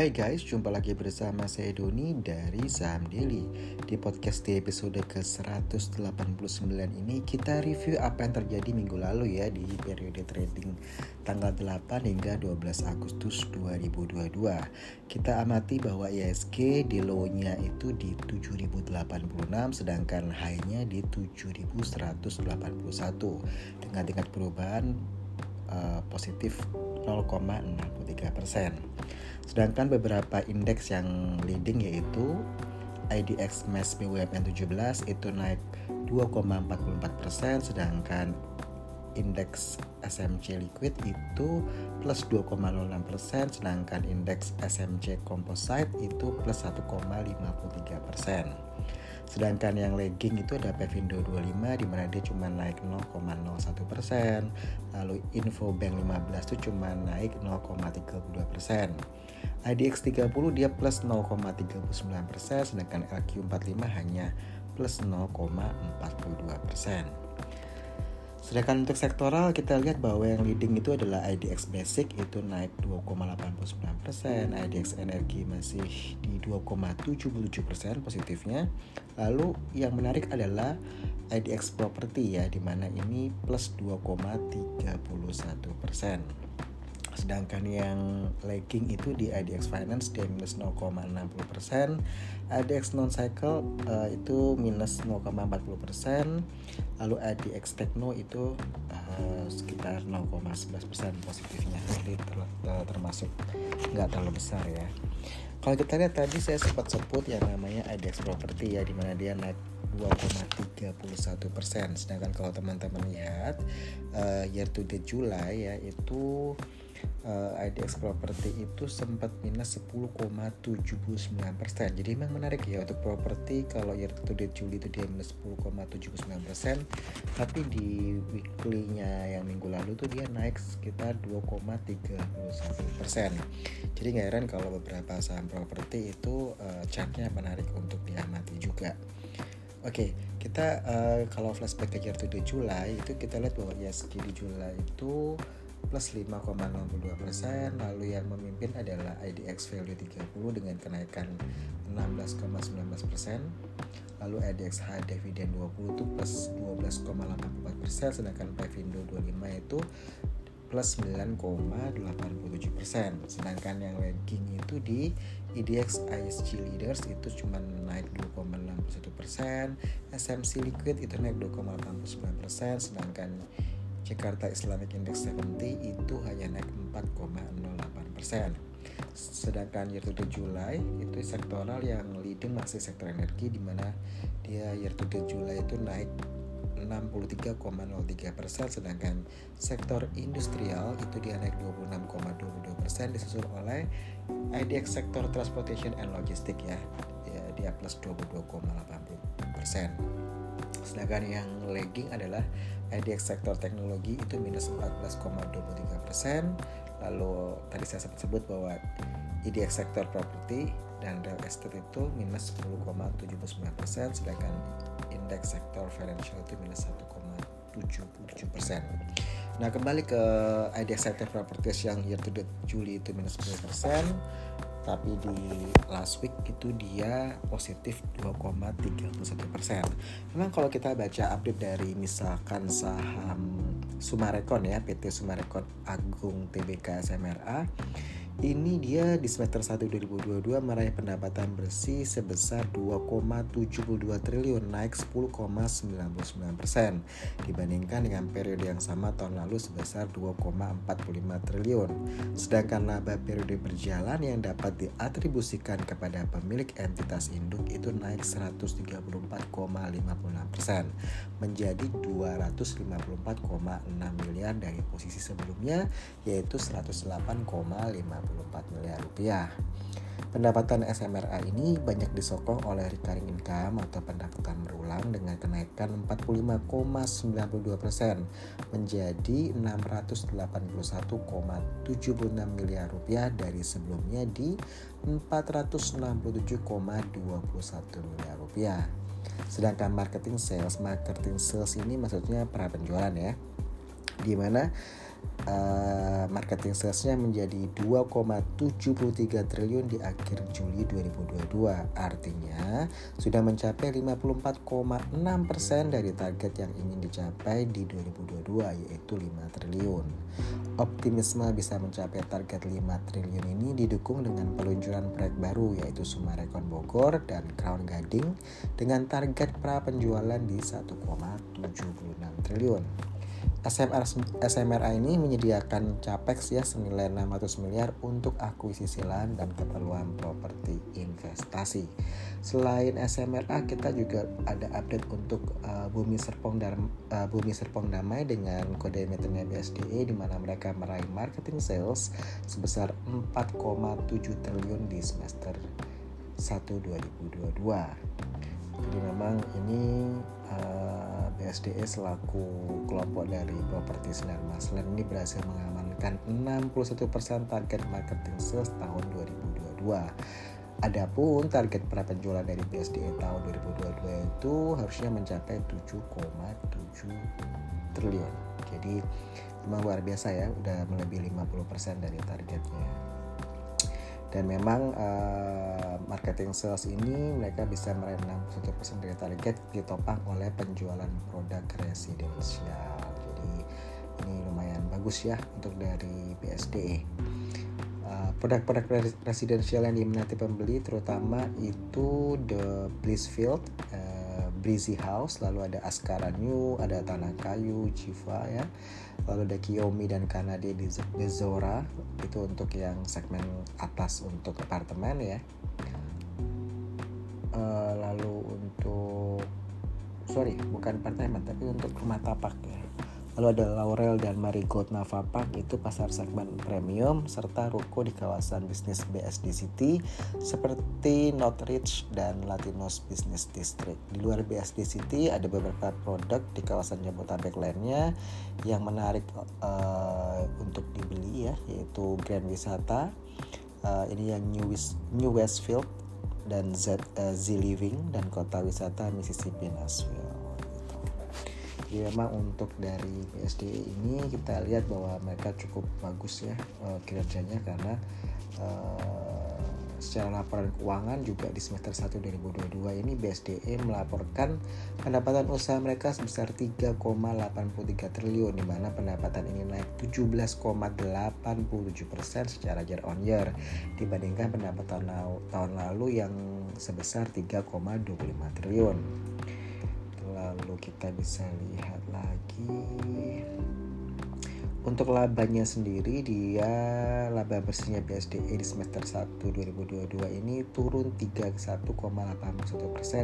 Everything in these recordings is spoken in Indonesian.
Hai guys, jumpa lagi bersama saya Doni dari Saham Daily. Di podcast di episode ke-189 ini kita review apa yang terjadi minggu lalu ya di periode trading tanggal 8 hingga 12 Agustus 2022 Kita amati bahwa ISG di low-nya itu di 7086 sedangkan high-nya di 7181 dengan tingkat perubahan uh, positif 0,63 persen. Sedangkan beberapa indeks yang leading yaitu IDX MAS BUMN 17 itu naik 2,44 persen, sedangkan indeks SMC Liquid itu plus 2,06 persen, sedangkan indeks SMC Composite itu plus 1,53 persen. Sedangkan yang lagging itu ada Pevindo 25 di mana dia cuma naik 0,01 persen. Lalu Infobank 15 itu cuma naik 0,32 persen. IDX 30 dia plus 0,39 persen, sedangkan LQ45 hanya plus 0,42 persen. Sedangkan untuk sektoral kita lihat bahwa yang leading itu adalah IDX Basic itu naik 2,89%, IDX Energi masih di 2,77% positifnya. Lalu yang menarik adalah IDX Property ya di mana ini plus 2,31% sedangkan yang lagging itu di IDX Finance dia minus 0,60% IDX non cycle uh, itu minus 0,40% lalu IDX Techno itu uh, sekitar 0,11% positifnya. Jadi ter ter termasuk nggak terlalu besar ya. Kalau kita lihat tadi saya sempat sebut yang namanya IDX Property ya di mana dia naik 2,31 persen. Sedangkan kalau teman-teman lihat uh, year to date Juli ya itu uh, IDX property itu sempat minus 10,79 persen. Jadi memang menarik ya untuk properti kalau year to date Juli itu dia minus 10,79 persen, tapi di weekly-nya yang minggu lalu tuh dia naik sekitar 2,31 persen. Jadi nggak heran kalau beberapa saham properti itu uh, chartnya menarik untuk diamati juga. Oke, okay, kita uh, kalau flashback ke year to date Juli itu kita lihat bahwa ISG di Juli itu plus 5,62 persen. Lalu yang memimpin adalah IDX Value 30 dengan kenaikan 16,19 persen. Lalu IDX High Dividend 20 itu plus 12,84 persen, sedangkan Pevindo 25 itu plus 9,87 persen. Sedangkan yang ranking itu di IDX ISG Leaders itu cuma naik 2,61 persen, SMC Liquid itu naik 2,89 persen, sedangkan Jakarta Islamic Index 70 itu hanya naik 4,08 persen. Sedangkan year to date Juli itu sektoral yang leading masih sektor energi di mana dia year to date Juli itu naik 63,03 persen sedangkan sektor industrial itu dia naik 26,22 persen disusul oleh IDX sektor transportation and logistik ya dia, plus 22,80 persen sedangkan yang lagging adalah IDX sektor teknologi itu minus 14,23 persen. Lalu tadi saya sempat sebut bahwa IDX sektor properti dan real estate itu minus 10,79 persen sedangkan indeks sektor financial itu minus 1,77 persen. Nah kembali ke IDX sektor properties yang year to date Juli itu minus 10 persen tapi di last week itu dia positif 2,31 persen. Memang kalau kita baca update dari misalkan saham Sumarekon ya PT Sumarekon Agung Tbk SMRA ini dia di semester 1 2022 meraih pendapatan bersih sebesar 2,72 triliun naik 10,99 persen dibandingkan dengan periode yang sama tahun lalu sebesar 2,45 triliun. Sedangkan laba periode berjalan yang dapat diatribusikan kepada pemilik entitas induk itu naik 134,56 persen menjadi 254,6 miliar dari posisi sebelumnya yaitu 108,50 24 miliar rupiah. Pendapatan SMRA ini banyak disokong oleh recurring income atau pendapatan berulang dengan kenaikan 45,92% menjadi 681,76 miliar rupiah dari sebelumnya di 467,21 miliar rupiah. Sedangkan marketing sales, marketing sales ini maksudnya pra penjualan ya. Di mana uh, marketing salesnya menjadi 2,73 triliun di akhir Juli 2022 artinya sudah mencapai 54,6% dari target yang ingin dicapai di 2022 yaitu 5 triliun. Optimisme bisa mencapai target 5 triliun ini didukung dengan peluncuran proyek baru yaitu Sumarekon Bogor dan Crown Gading dengan target pra penjualan di 1,76 triliun SMR, SMRA ini menyediakan capex ya senilai 600 miliar untuk akuisisi lahan dan keperluan properti investasi. Selain SMRA kita juga ada update untuk uh, Bumi Serpong dan uh, Bumi Serpong Damai dengan kode emitennya BSDE di mana mereka meraih marketing sales sebesar 4,7 triliun di semester 1 2022. Jadi memang ini uh, BSDE selaku kelompok dari properti Sinar Maslen ini berhasil mengamankan 61% target marketing sales tahun 2022. Adapun target pra penjualan dari BSDE tahun 2022 itu harusnya mencapai 7,7 triliun. Jadi memang luar biasa ya, udah melebihi 50% dari targetnya dan memang uh, marketing sales ini mereka bisa meraih 61% dari target ditopang oleh penjualan produk residensial jadi ini lumayan bagus ya untuk dari BSDE uh, produk-produk residensial yang diminati pembeli terutama itu The Blissfield uh, Breezy House lalu ada Askara New ada Tanah Kayu Jiva ya. Lalu ada Kiyomi dan Kanade Zora itu untuk yang segmen atas untuk apartemen ya uh, lalu untuk sorry bukan apartemen tapi untuk rumah tapak ya Lalu ada Laurel dan Marigold Nava Park itu pasar segmen premium serta ruko di kawasan bisnis BSD City seperti Northridge dan Latinos Business District. Di luar BSD City ada beberapa produk di kawasan Jabodetabek lainnya yang menarik uh, untuk dibeli ya yaitu Grand Wisata uh, ini yang New, West, New Westfield dan Z, uh, Z Living dan kota wisata Mississippi Nashville jadi memang untuk dari PSD ini kita lihat bahwa mereka cukup bagus ya uh, kinerjanya karena uh, secara laporan keuangan juga di semester 1 2022 ini BSDE melaporkan pendapatan usaha mereka sebesar 3,83 triliun di mana pendapatan ini naik 17,87% secara year on year dibandingkan pendapatan tahun lalu yang sebesar 3,25 triliun. Lalu kita bisa lihat lagi untuk labanya sendiri dia laba bersihnya BSDE di semester 1 2022 ini turun 31,81%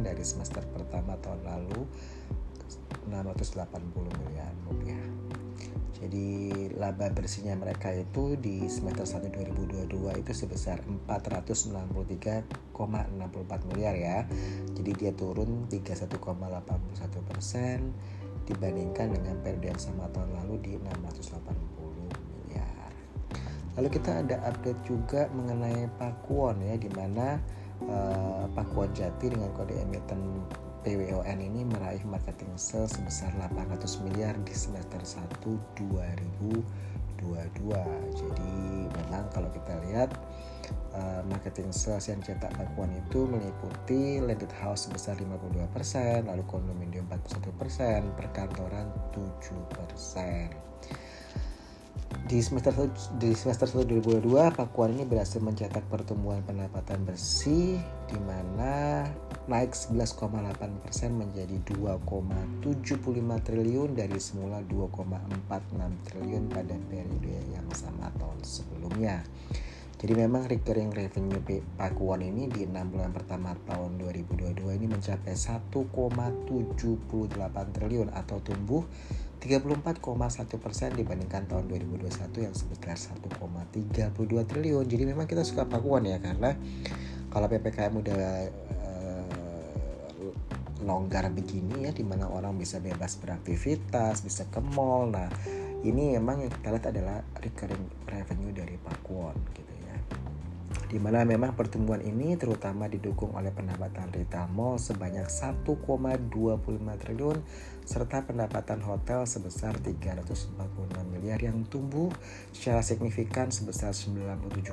dari semester pertama tahun lalu 680 miliar rupiah. Jadi laba bersihnya mereka itu di semester 1 2022 itu sebesar 463,64 miliar ya. Jadi dia turun 31,81 persen dibandingkan dengan periode yang sama tahun lalu di 680 miliar. Lalu kita ada update juga mengenai Pakuan ya, di mana uh, Pakuan Jati dengan kode emiten PWON ini meraih marketing sales sebesar 800 miliar di semester 1 2022. Jadi memang kalau kita lihat uh, marketing sales yang cetak Pakuan itu meliputi landed house sebesar 52%, lalu kondominium 41%, perkantoran 7% di semester di semester 1 2022 Pakuan ini berhasil mencetak pertumbuhan pendapatan bersih di mana naik 11,8% menjadi 2,75 triliun dari semula 2,46 triliun pada periode yang sama tahun sebelumnya. Jadi memang recurring revenue Pakuan ini di 6 bulan pertama tahun 2022 ini mencapai 1,78 triliun atau tumbuh 34,1 persen dibandingkan tahun 2021 yang sebesar 1,32 triliun. Jadi memang kita suka pakuan ya karena kalau ppkm udah uh, longgar begini ya di mana orang bisa bebas beraktivitas, bisa ke mall. Nah ini memang yang kita lihat adalah recurring revenue dari pakuan gitu. Di mana memang pertumbuhan ini terutama didukung oleh pendapatan retail mall sebanyak 1,25 triliun serta pendapatan hotel sebesar 346 miliar yang tumbuh secara signifikan sebesar 97,5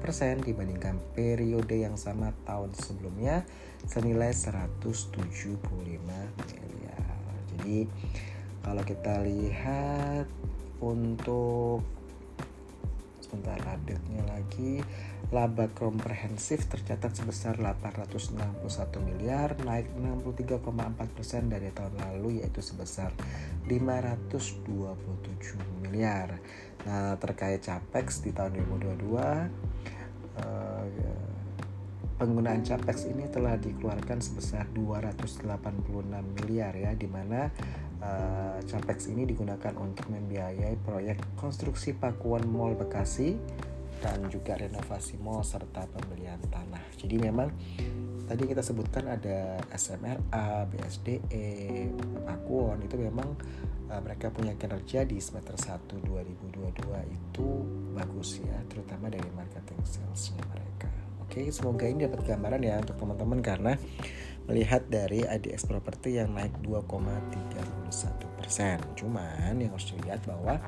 persen dibandingkan periode yang sama tahun sebelumnya senilai 175 miliar. Jadi kalau kita lihat untuk sebentar update-nya lagi laba komprehensif tercatat sebesar 861 miliar naik 63,4 persen dari tahun lalu yaitu sebesar 527 miliar. Nah terkait capex di tahun 2022 eh, penggunaan capex ini telah dikeluarkan sebesar 286 miliar ya di mana uh, capex ini digunakan untuk membiayai proyek konstruksi Pakuan Mall Bekasi dan juga renovasi mall serta pembelian tanah. Jadi memang tadi kita sebutkan ada SMRA, BSDE, Pakuan itu memang uh, mereka punya kinerja di semester 1 2022 itu bagus ya, terutama dari marketing salesnya mereka. Oke, semoga ini dapat gambaran ya untuk teman-teman karena melihat dari IDX property yang naik 2,31 persen. Cuman yang harus dilihat bahwa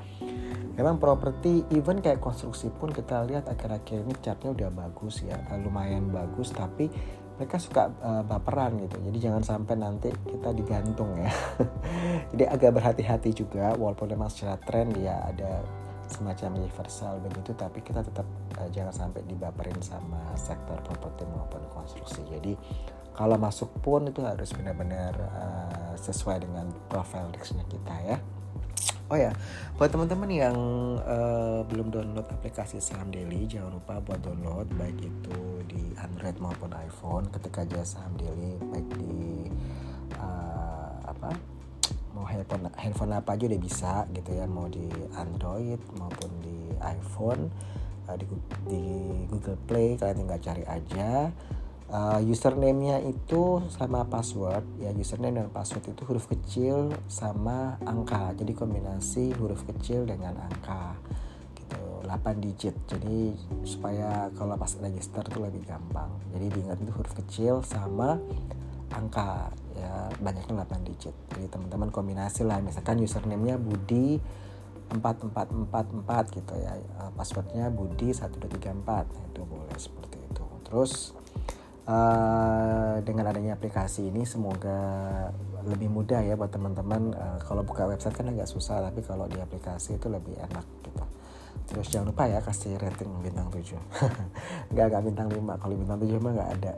memang properti even kayak konstruksi pun kita lihat akhir-akhir ini chartnya udah bagus ya, lumayan bagus tapi mereka suka uh, baperan gitu. Jadi jangan sampai nanti kita digantung ya. Jadi agak berhati-hati juga walaupun memang secara tren ya ada semacam universal begitu tapi kita tetap uh, jangan sampai dibaperin sama sektor properti maupun konstruksi. Jadi kalau masuk pun itu harus benar-benar uh, sesuai dengan profile risknya kita ya Oh ya, buat teman-teman yang uh, belum download aplikasi Saham Daily, jangan lupa buat download baik itu di Android maupun iPhone. Ketika aja Saham Daily baik di uh, apa mau handphone handphone apa aja udah bisa gitu ya, mau di Android maupun di iPhone uh, di, di Google Play kalian tinggal cari aja uh, username-nya itu sama password. Ya username dan password itu huruf kecil sama angka. Jadi kombinasi huruf kecil dengan angka. Gitu 8 digit. Jadi supaya kalau pas register itu lebih gampang. Jadi diingat itu huruf kecil sama angka. Ya banyaknya 8 digit. Jadi teman-teman kombinasi lah. Misalkan username-nya Budi 4444 gitu ya. Eh, passwordnya Budi 1234 nah, itu boleh seperti itu. Terus Uh, dengan adanya aplikasi ini semoga lebih mudah ya buat teman-teman. Uh, kalau buka website kan agak susah tapi kalau di aplikasi itu lebih enak gitu. Terus jangan lupa ya kasih rating bintang 7 nggak nggak bintang 5 kalau bintang 7 mah nggak ada.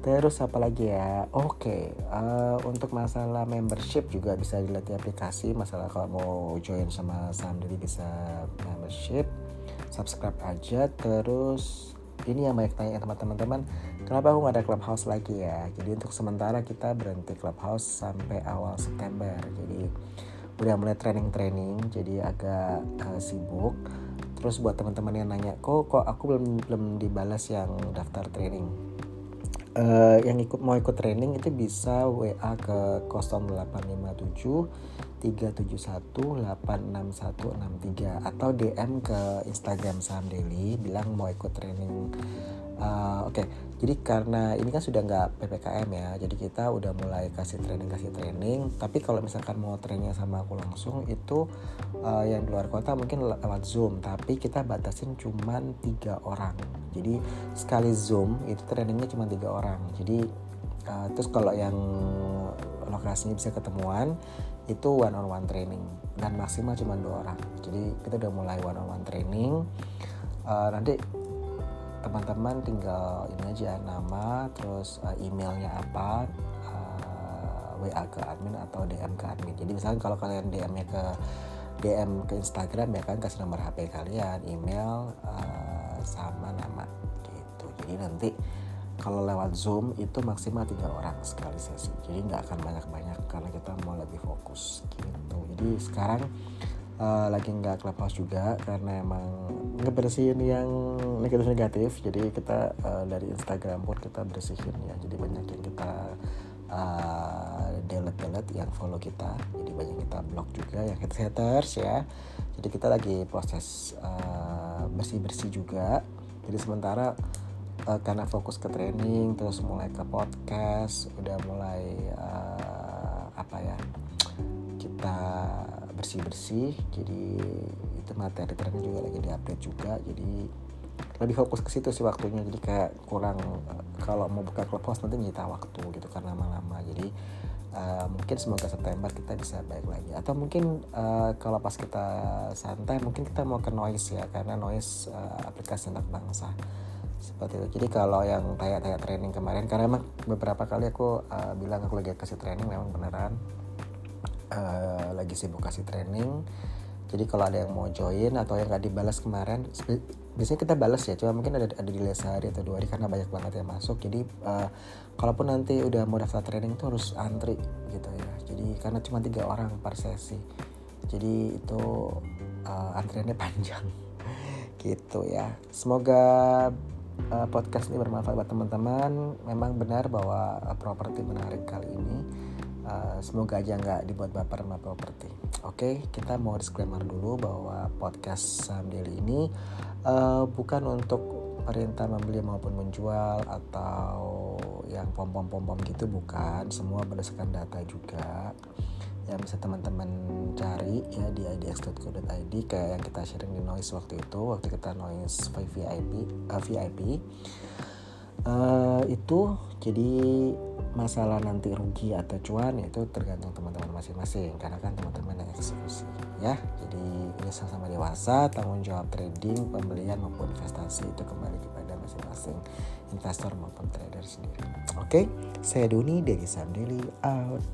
Terus apa lagi ya? Oke okay. uh, eh, untuk masalah membership juga bisa dilihat di aplikasi. Masalah kalau mau join sama saham bisa membership. Subscribe aja. Terus ini yang banyak tanya sama teman-teman kenapa aku nggak ada clubhouse lagi ya? Jadi untuk sementara kita berhenti clubhouse sampai awal September. Jadi udah mulai training-training jadi agak uh, sibuk. Terus buat teman-teman yang nanya kok kok aku belum belum dibalas yang daftar training uh, yang ikut mau ikut training itu bisa WA ke 0857 371-86163 atau DM ke Instagram Saham Daily bilang mau ikut training uh, oke okay. Jadi karena ini kan sudah nggak ppkm ya jadi kita udah mulai kasih training kasih training. Tapi kalau misalkan mau training sama aku langsung itu uh, yang di luar kota mungkin lewat zoom. Tapi kita batasin cuman tiga orang. Jadi sekali zoom itu trainingnya cuma tiga orang. Jadi uh, terus kalau yang lokasinya bisa ketemuan itu one on one training. Dan maksimal cuma dua orang. Jadi kita udah mulai one on one training. Uh, nanti teman-teman tinggal ini aja nama terus uh, emailnya apa uh, WA ke admin atau DM ke admin. Jadi misalnya kalau kalian DM-nya ke DM ke Instagram ya kan kasih nomor HP kalian email uh, sama nama gitu. Jadi nanti kalau lewat zoom itu maksimal tiga orang sekali sesi. Jadi nggak akan banyak-banyak karena kita mau lebih fokus gitu. Jadi sekarang uh, lagi nggak clubhouse juga karena emang ngebersihin yang negatif-negatif jadi kita uh, dari Instagram pun kita bersihin ya. Jadi banyak yang kita uh, delete delete yang follow kita. Jadi banyak kita blok juga yang haters ya. Jadi kita lagi proses uh, bersih bersih juga. Jadi sementara uh, karena fokus ke training terus mulai ke podcast udah mulai uh, bersih bersih jadi itu materi training juga lagi diupdate juga jadi lebih fokus ke situ sih waktunya jadi kayak kurang uh, kalau mau buka clubhouse nanti nyita waktu gitu karena lama-lama jadi uh, mungkin semoga September kita bisa baik lagi. Atau mungkin uh, kalau pas kita santai mungkin kita mau ke noise ya karena noise uh, aplikasi anak bangsa seperti itu. Jadi kalau yang tanya-tanya training kemarin karena emang beberapa kali aku uh, bilang aku lagi kasih training memang beneran uh, lagi sibuk kasih training. Jadi kalau ada yang mau join atau yang nggak dibalas kemarin biasanya kita balas ya cuma mungkin ada ada di sehari atau dua hari karena banyak banget yang masuk. Jadi uh, kalaupun nanti udah mau daftar training itu harus antri gitu ya. Jadi karena cuma tiga orang per sesi. Jadi itu uh, antriannya panjang. Gitu ya. Semoga uh, podcast ini bermanfaat buat teman-teman. Memang benar bahwa properti menarik kali ini uh, semoga aja nggak dibuat baper sama properti oke okay, kita mau disclaimer dulu bahwa podcast Sam Daily ini uh, bukan untuk perintah membeli maupun menjual atau yang pom pom pom pom gitu bukan. Semua berdasarkan data juga. Yang bisa teman-teman cari ya di idx.co.id kayak yang kita sharing di noise waktu itu waktu kita noise VIP uh, VIP uh, itu jadi masalah nanti rugi atau cuan itu tergantung teman-teman masing-masing. Karena kan teman-teman yang eksekusi ya. Jadi ini sama-sama dewasa tanggung jawab trading pembelian maupun investasi itu kembali kepada masing-masing investor maupun trader sendiri. Oke saya Duni dari Sandeli out